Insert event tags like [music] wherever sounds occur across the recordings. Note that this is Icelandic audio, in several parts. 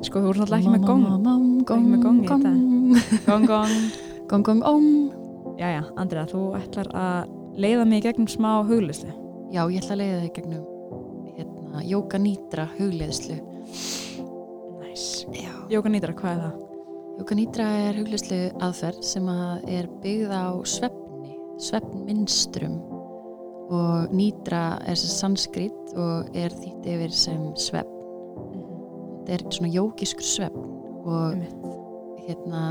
Sko, þú ert náttúrulega ekki með. Gong, Ekki með gong í þetta. [laughs] Gong, gong. gong, gong, om Jæja, Andrea, þú ætlar að leiða mig gegnum smá huglislu. Já, ég ætla að leiða þig gegnum hérna, Jóka Nýtra hugleiðslu Næs. Já. Jóka nýtra, hvað er það? Jóka Nýtra er hugleiðslu aðferð sem að er byggð á svefni, svefnminstrum og Nýtra er sem sanskrit og er þýtt yfir sem svefn. Þetta er svona jókiskur svefn og Einmitt. hérna,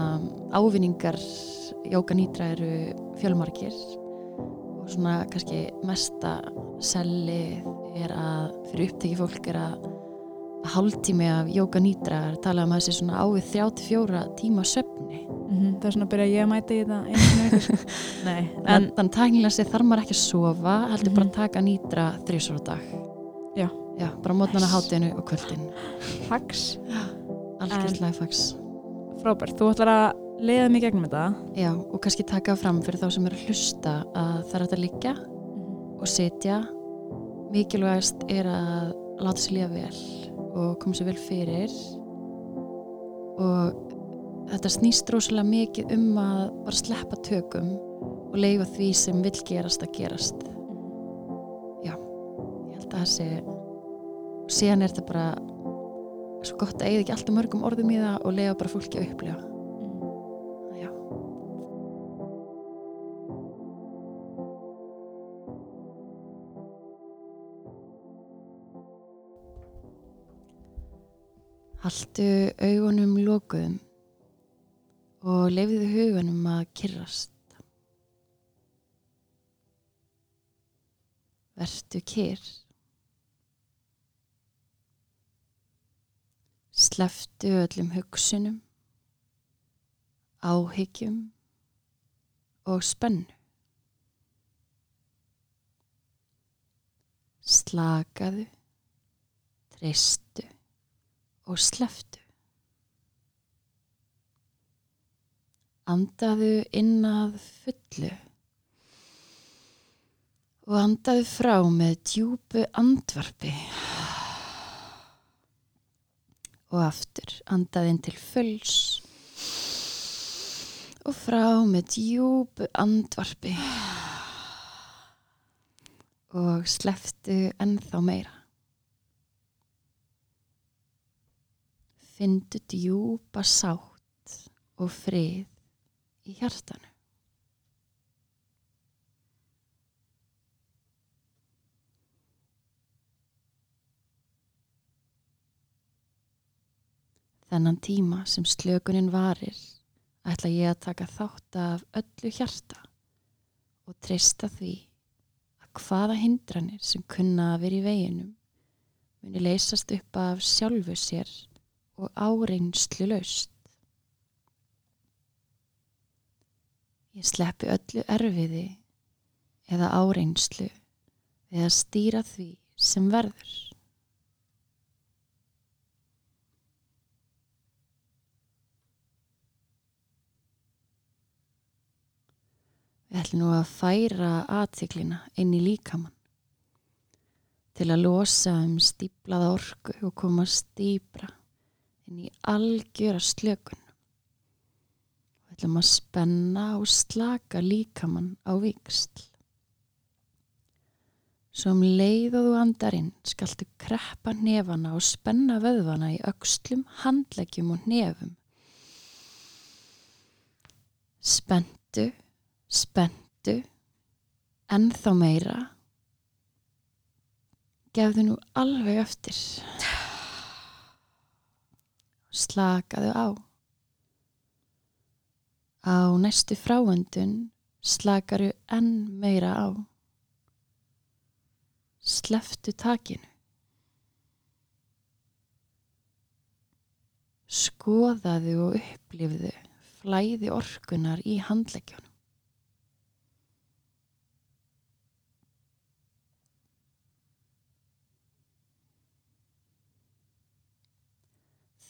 ávinningar Jóka Nýtra eru fjölmarkir og svona kannski mesta selli er að fyrir uppteki fólk er að að hálftími af Jóka Nýtra er talað um að þessi svona ávið 34 tíma svefni Mhm, Það er svona að byrja ég að einu sinni í viku, sko. [laughs] Nei, en þannig tæknilega sér þarf maður ekki að sofa heldur Mhm. bara að taka Nýtra þrísvara dag Já. Já, bara mótnana hátinu og kvöldin. Fax, Algjörst læfax frábært. Þú ætlar að leiða mig gegnum þetta. Já, og kannski taka fram fyrir þá sem eru að hlusta að það er að liggja og sitja. Mikilvægast er að láta sér líða vel og koma sér vel fyrir. Og þetta snýst rosalega mikið um að bara sleppa tökum og leifa því sem vill gerast að gerast held að það sé og síðan er þetta bara svo gott að eigða ekki alltaf mörgum orðum í það og leifa bara fólki að upplifa já, Haltu augunum lokuðum og leifðu hugunum að kyrrast. Vertu kyrr. Sleftu öllum hugsunum, áhyggjum og spennu. Slakaðu, treystu og sleftu. Andaðu inn að fullu og andaðu frá með djúpu andvarpi. Og aftur andaðu inn til fulls og frá með djúpu andvarpi. Og sleftu ennþá meira. Findu djúpa sátt og frið í hjartanu. Þennan tíma sem slökunin varir ætla ég að taka þátt af öllu hjarta og treysta því að hvaða hindranir sem kunna að vera í veginum muni leysast upp af sjálfu sér og áreinslu laust. Ég sleppi öllu erfiði eða áreinslu við að stýra því sem verður. Við ætlum nú að færa aðtiklina inn í líkamann til að losa um stíplaða orku og koma stýpra inn í algjöra slökun. Við ætlum að spenna og slaka líkamann á vikst. Svo um leið og þú andarinn skaltu kreppa nefana og spenna vöðvana í öxlum, handleggjum og nefum. Spentu, spentu, ennþá meira. Gefðu nú alveg eftir. Slakaðu á. Á næstu fráöndun slakaru enn meira á. Sleftu takinu. Skoðaðu og upplifðu flæði orkunar í handleggjónum.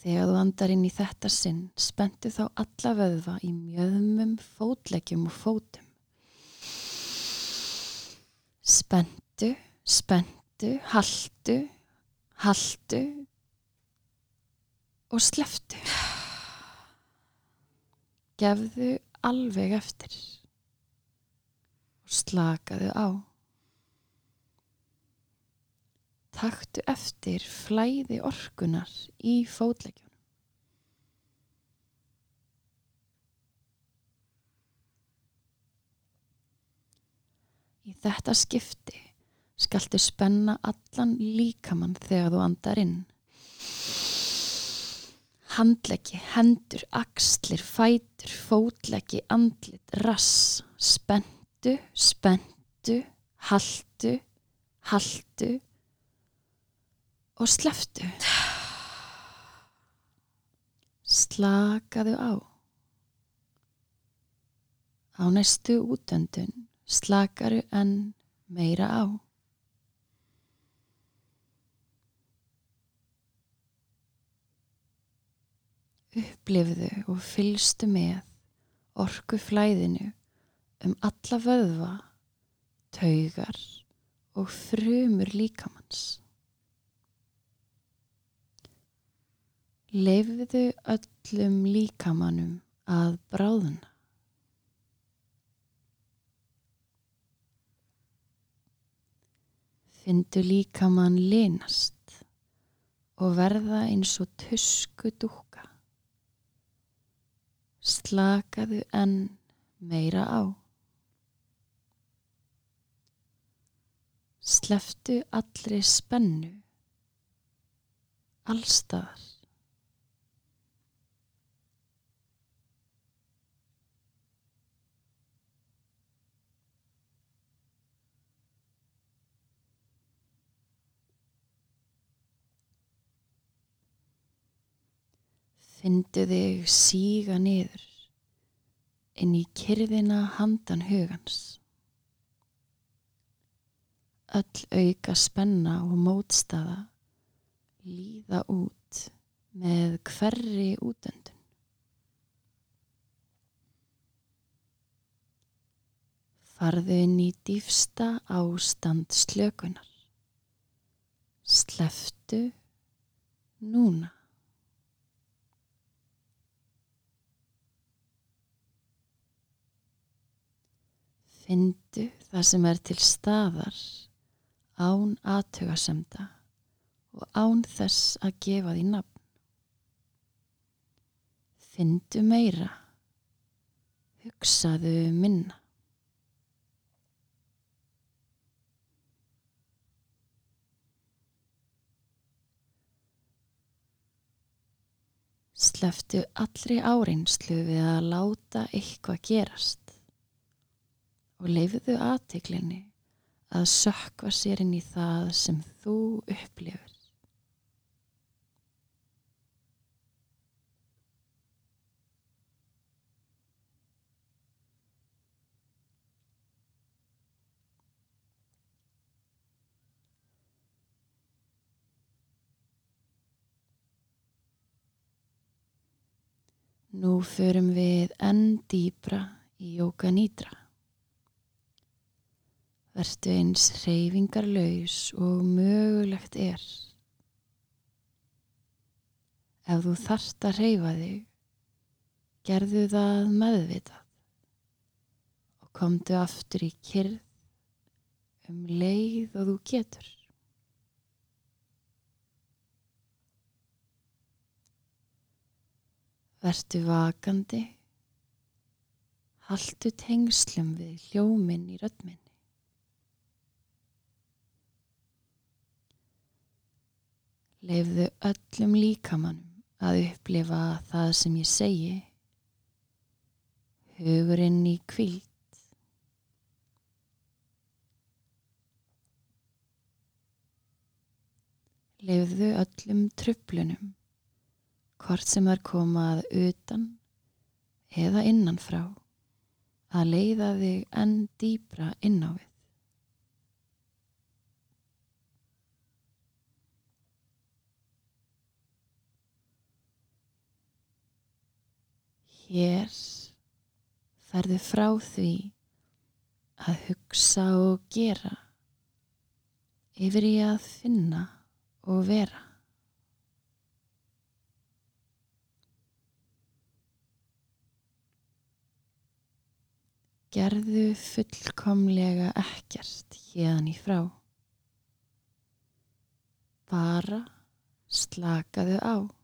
Þegar þú andar inn í þetta sinn, spentu þá alla vöðva í mjöðmum, fótleggjum og fótum. Spentu, spentu, haltu, haltu, og sleftu. Gefðu alveg eftir og slakaðu á. Taktu eftir flæði orkunar í fótleggjum. Í þetta skipti skaltu spenna allan líkamann þegar þú andar inn. Handleggi, hendur, axlir, fætur, fótleggi, andlit, rass, spentu, spentu, haltu, haltu og sleftu. Slakaðu á. Á næstu útöndun slakaru enn meira á. Upplifðu og fylstu með orku flæðinu um alla vöðva, taugar og frumur líkamanns. Leifðu öllum líkamannum að bráðuna. Findu líkamann linast og verða eins og tusku dúka. Slakaðu enn meira á. Sleftu allri spennu, allstaðar. Findu þig síga niður inn í kyrðina handan hugans. Öll auka spenna og mótstaða líða út með hverri útöndun. Farðu inn í dýfsta ástand slökunar. Sleftu núna. Findu það sem er til staðar án aðtögasemda og án þess að gefa því nafn. Findu meira, hugsaðu minna. Sleftu allri áreinslu við að láta eitthvað gerast og leifðu aðtiklinni að sökva sér inn í það sem þú upplifur. Nú förum við enn dýbra í Jóka Nýdra. Vertu eins reyfingarlaus og mögulegt er. Ef þú þarft að reyfa þig, gerðu það meðvitað og komdu aftur í kyrð um leið og þú getur. Vertu vakandi, haltu tengslum við hljóminn í röddminni. Leifðu öllum líkamannum að upplifa það sem ég segi, hugurinn í kvíld. Leifðu öllum tröflunum hvort sem þær komað utan eða innanfrá að leiða þig enn dýbra inn á við. Hér færðu frá því að hugsa og gera yfir í að finna og vera. Gerðu fullkomlega ekkert hérna í frá. Bara slakaðu á.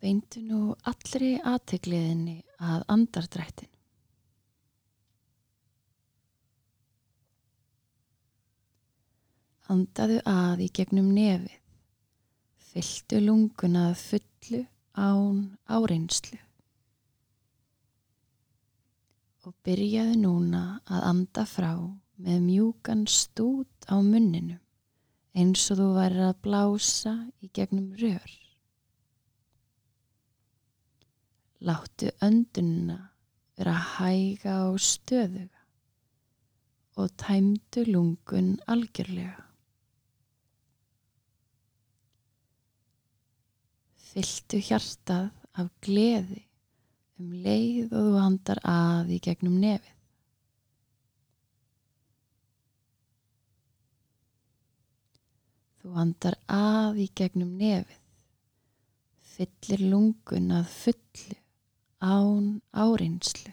Beintu nú allri aðtegliðinni að andardrættin. Andaðu að í gegnum nefið. Fylltu lunguna fullu án áreinslu. Og byrjaðu núna að anda frá með mjúkan stút á munninu eins og þú væri að blása í gegnum rör. Láttu öndununa vera hæga og stöðuga og tæmdu lungun algjörlega. Fylltu hjartað af gleði um leið og þú handar að í gegnum nefið. Þú handar að í gegnum nefið, fyllir lungun að fullu án áreinslu.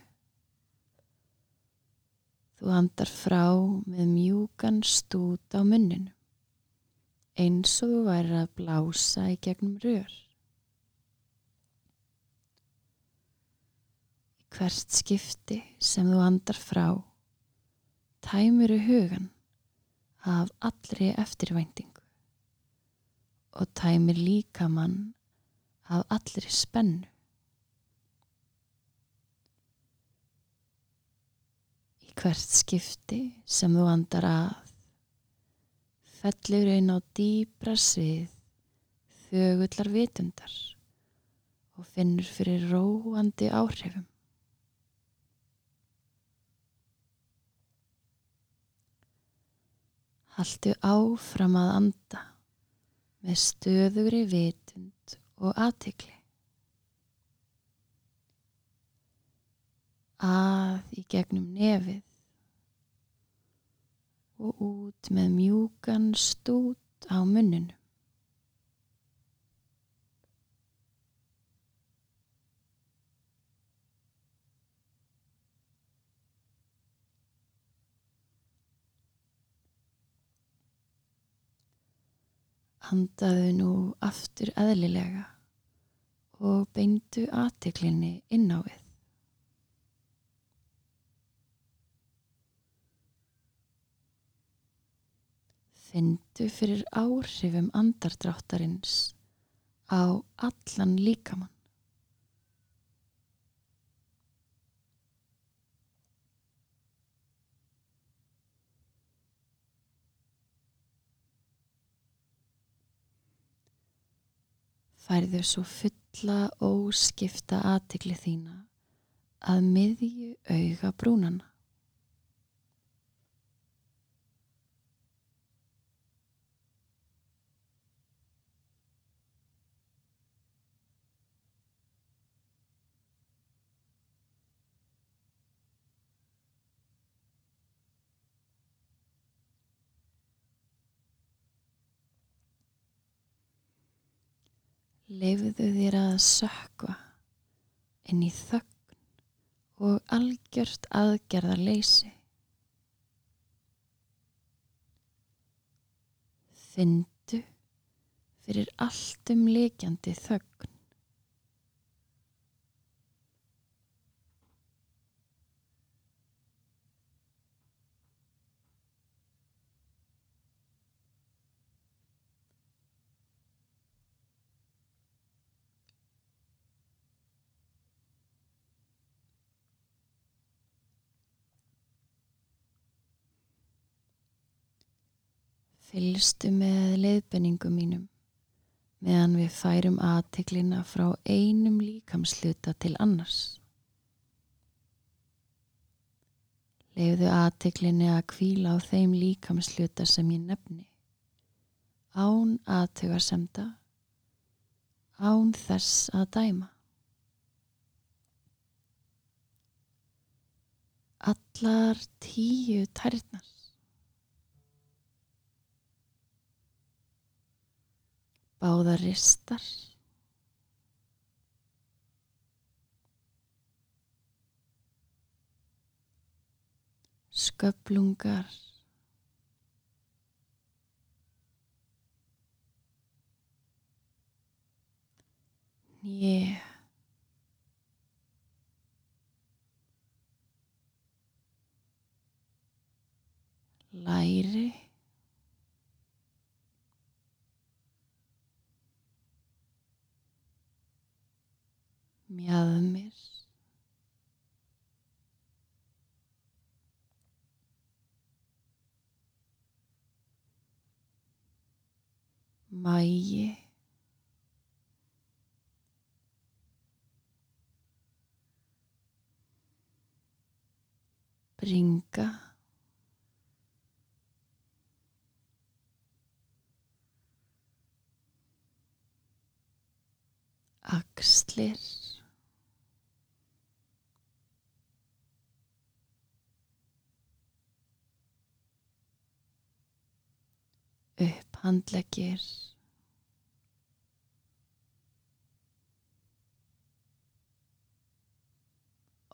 Þú handar frá með mjúkan stút á munninu, eins og þú væri að blása í gegnum rör. hvert skipti sem þú andar frá tæmuru hugan af allri eftirvæntingu og tæmir líkamann af allri spennu. Hvert skipti sem þú andar að fellur einn á dýbra svið þögullar vitundar og finnur fyrir róandi áhrifum. Haltu áfram að anda með stöðugri vitund og aðtikli. Að í gegnum nefið og út með mjúkan stút á munnunum. Handaðu nú aftur eðlilega og beindu aðtiklinni inn á við. Findu fyrir áhrifum andardráttarins á allan líkamann. færðu svo fulla óskipta aðtikli þína að miðju auga brúnana. Leifðu þér að sökva inn í þögn og algjört aðgerðar leysi. Findu fyrir alltum leikjandi þögn. Fylgstu með leiðbenningum mínum meðan við færum aðtiklina frá einum líkamsluta til annars. Leifðu aðtiklinni að kvíla á þeim líkamsluta sem ég nefni, án aðtuga semta, án þess að dæma. Allar tíu tærnar. Báðar ristar. Sköplungar. Nýja. læri mjaðmir mægi bringa. Axlir upphandleggir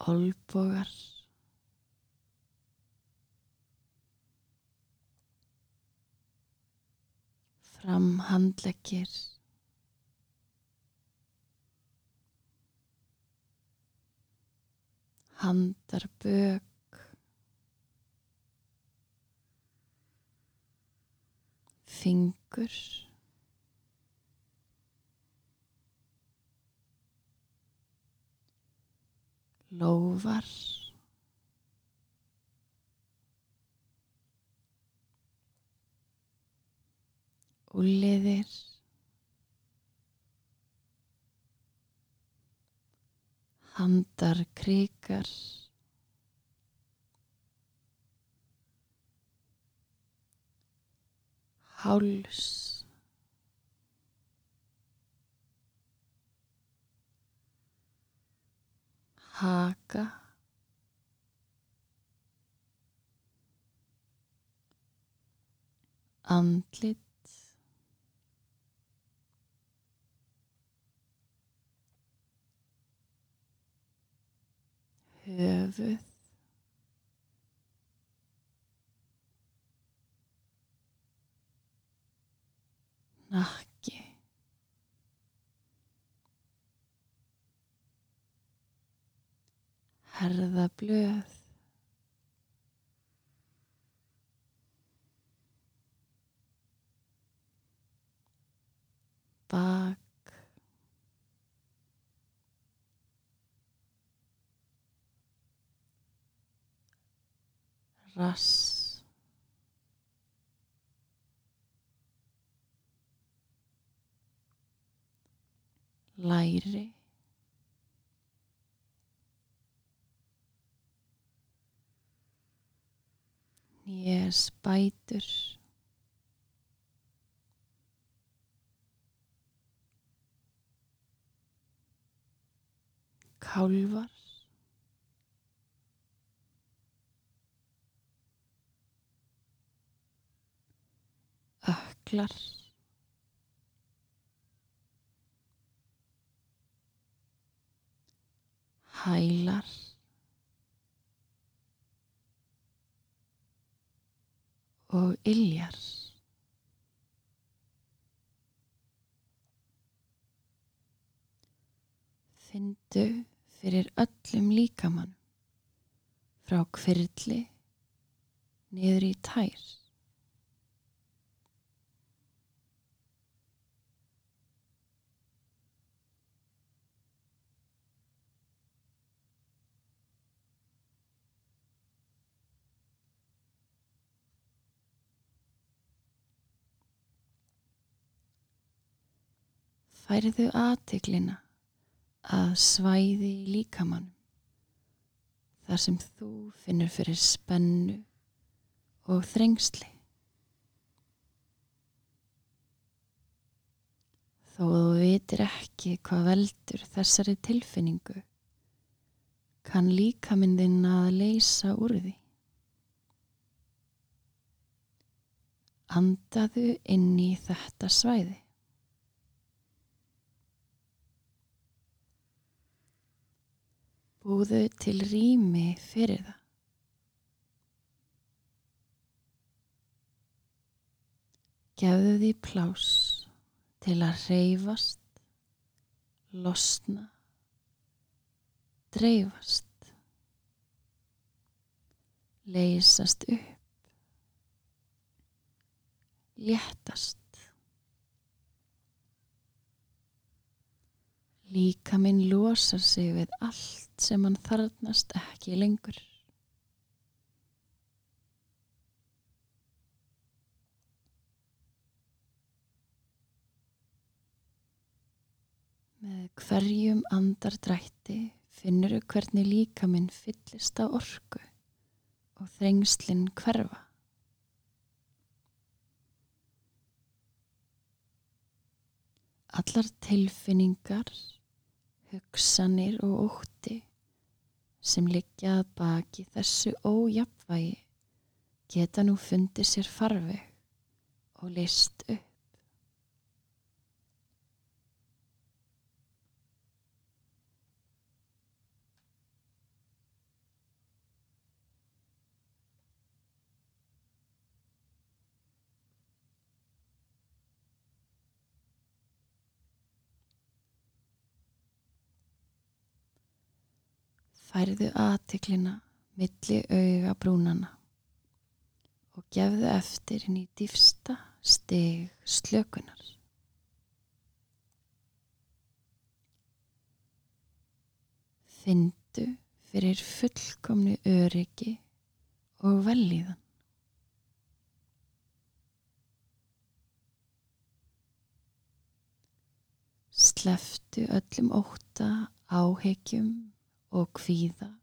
olbogar. Framhandleggir. Handarbök fingur. Lófar. Úliðir handarkrikar háls haka. Andlit. Höfuð nakki herðablöð. Bak. Rass læri. Nésbætur kálfar. Öklar hælar. Og iljar Findu fyrir öllum líkamann frá kvirli niður í tær færðu aðtiklina að svæði í líkamannum þar sem þú finnur fyrir spennu og þrengsli. Þó þú vitir ekki hvað veldur þessari tilfinningu, kann líka myndin að leysa úr því. Andaðu inn í þetta svæði. Búðu til rými fyrir það. Gefðu því plás til að reyfast, losna, dreifast, leysast upp, léttast. Líka minn losar sig við allt sem hann þarnast ekki lengur. Með hverjum andardrætti finnur þau hvernig líka minn fyllist á orku og þrengslinn hverfa. Allar tilfinningar, hugsanir og ótti sem liggja að baki þessu ójapvægi geta nú fundið sér farveg og list upp. Færðu aðtiklina milli auga brúnana og gefðu eftir inn í dýfsta stig slökunar. Findu fyrir fullkomnu öryggi og velíðan. Sleftu öllum óta, áhegjum og kvíða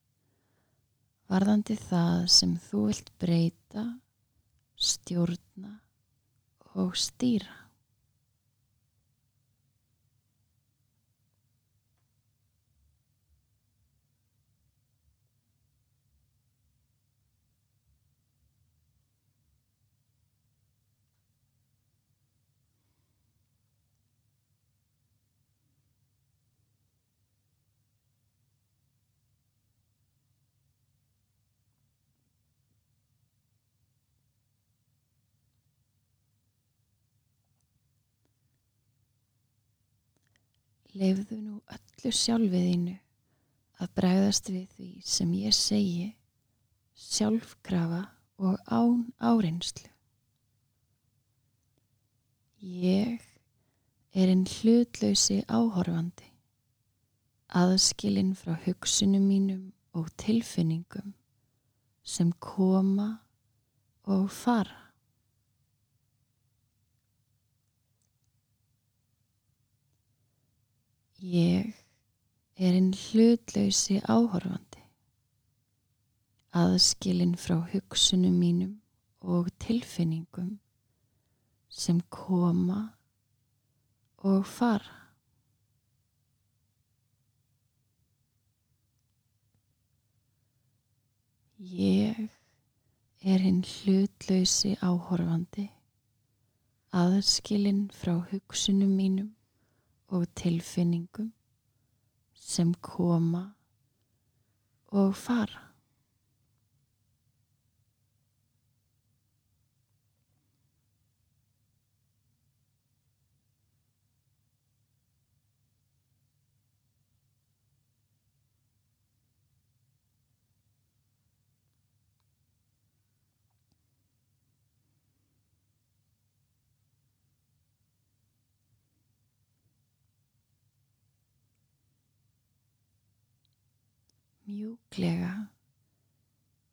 varðandi það sem þú vilt breyta, stjórna og stýra. Leifðu nú öllu sjálfiðínu að bregðast við því sem ég segi sjálfkrafa og án áreinslu. Ég er einn hlutlausi áhorfandi, aðskilinn frá hugsunum mínum og tilfinningum sem koma og fara. Ég er einn hlutlausi áhorfandi, aðskilinn frá hugsunum mínum og tilfinningum sem koma og fara. Ég er einn hlutlausi áhorfandi, aðskilinn frá hugsunum mínum og tilfinningum sem koma og fara. Mjúklega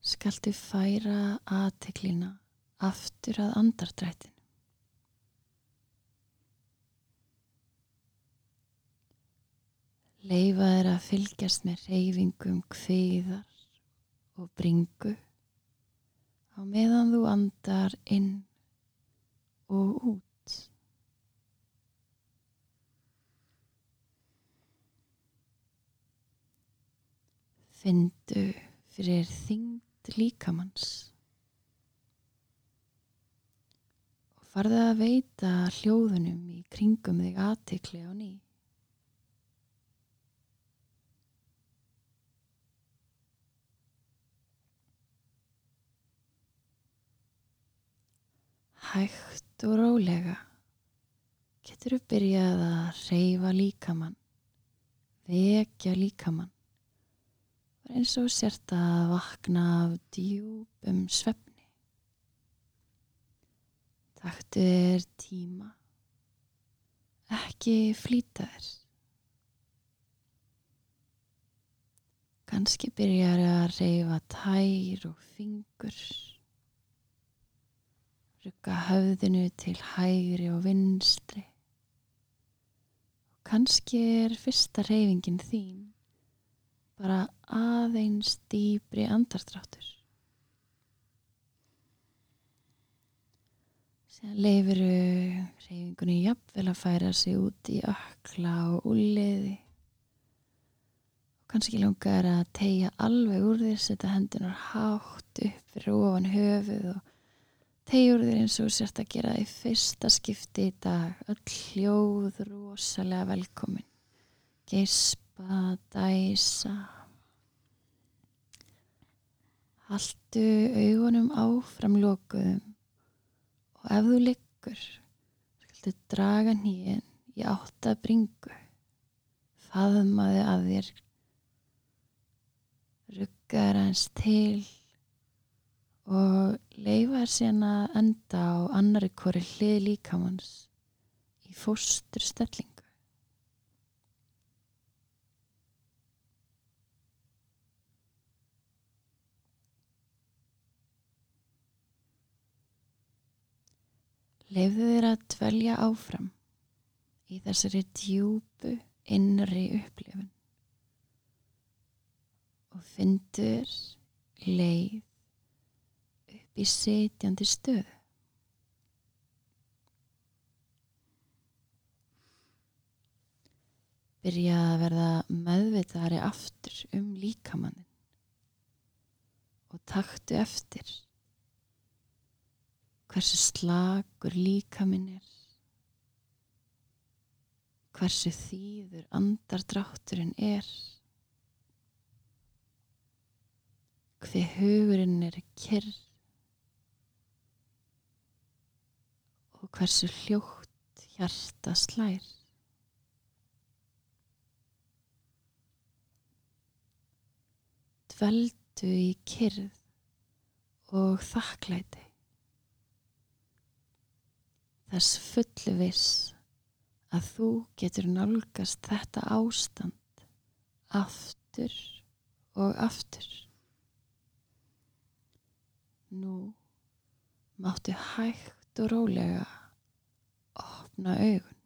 skaltu færa aðteklina aftur að andardrættinu. Leifa er að fylgjast með reyfingum kviðar og bringu á meðan þú andar inn og út. Findu fyrir þyngd líkamanns. Og farðu að veita hljóðunum í kringum þig aðtikli á ný. Hægt og rólega getur þú byrjað að reyfa líkamann, vekja líkamann. Er eins og sért að vakna af djúpum svefni. Taktu þér tíma, ekki flýta þér. Kanski byrjar að reyfa tær og fingur. Rugga höfðinu til hægri og vinstri. Og kannski er fyrsta reyfingin þín bara aðeins dýbri andardráttur. Síðan leifuru reyfingunni jafnvel að færa sig út í ökla og úliði. Og kannski langar að tegja alveg úr þér, setja hendunar hátt upp fyrir ofan höfuð og tegjur þér eins og sért að gera í fyrsta skipti í dag. Öll hljóð rosalega velkomin. Geispa, dæsa. Haltu augunum áfram lokuðum og ef þú liggur, skaldu draga nýjen í átta bringu. Faðmaði að þér, ruggar hans til og leifa þér síðan að enda á annari hvori hlið líkamanns í fóstur stellingu. Leifðu þér að dvelja áfram í þessari djúpu innri upplifun og fyndur leið upp í sitjandi stöðu. Byrja að verða meðvitaðari aftur um líkamannin og taktu eftir hversu slagur líkaminn er, hversu þýður andardrátturinn er, hver hugurinn er kyrr og hversu hljótt hjarta slær. Dveldu í kyrð og þakklæti. Þess fullu viss að þú getur nálgast þetta ástand aftur og aftur. Nú máttu hægt og rólega opna augun.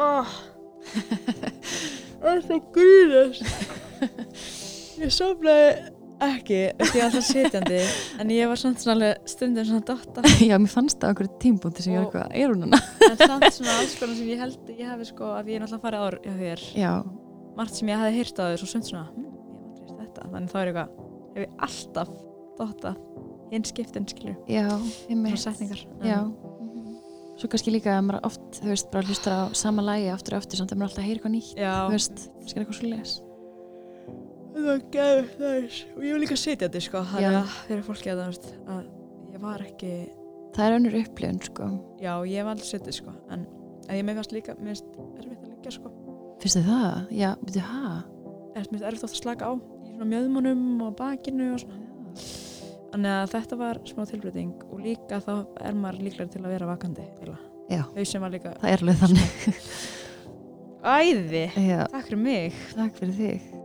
Oh. Það er svo grínast Ég sofnaði ekki Því alltaf sitjandi En ég var samt svona stundum svona dotta. [laughs] Já, mér fannst það einhverju tímbúndi sem ég var eitthvað, er hún hana? En samt svona alls konar sem ég held Ég hafi sko að ég er náttúrulega farið ár hjá þér. Já, Margt sem ég hafi heyrt á þér Svo sumt svona, hm, ég hef aldrei heyrt þetta. Þannig þá er eitthvað, hef ég alltaf dotta Hinn skiptin skilur já, ég Svona meit setningar. Já Svo kannski líka að maður oft, þú veist, bara hlustar á sama lægi aftur og aftur, samt að maður alltaf heyri eitthvað nýtt Já, Þú veist, kannski er eitthvað svo les. Það var gæður þess og ég var líka sitjandi sko þannig að fyrir fólki að það veist að ég var ekki, Það er önnur upplifun, sko. Já ég var aldrei sitjandi sko en ég með fannst líka, mér finnst erfitt að liggja sko. Finnst þið það? Já, ha? er, mér finnst erfitt að slaka á í svona mjöðmunum og bakinu og svona þannig að þetta var smá tilbreyting og líka þá er maður líklega til að vera vakandi. Já, það er alveg þannig. Æði, Já, takk fyrir mig. Takk fyrir þig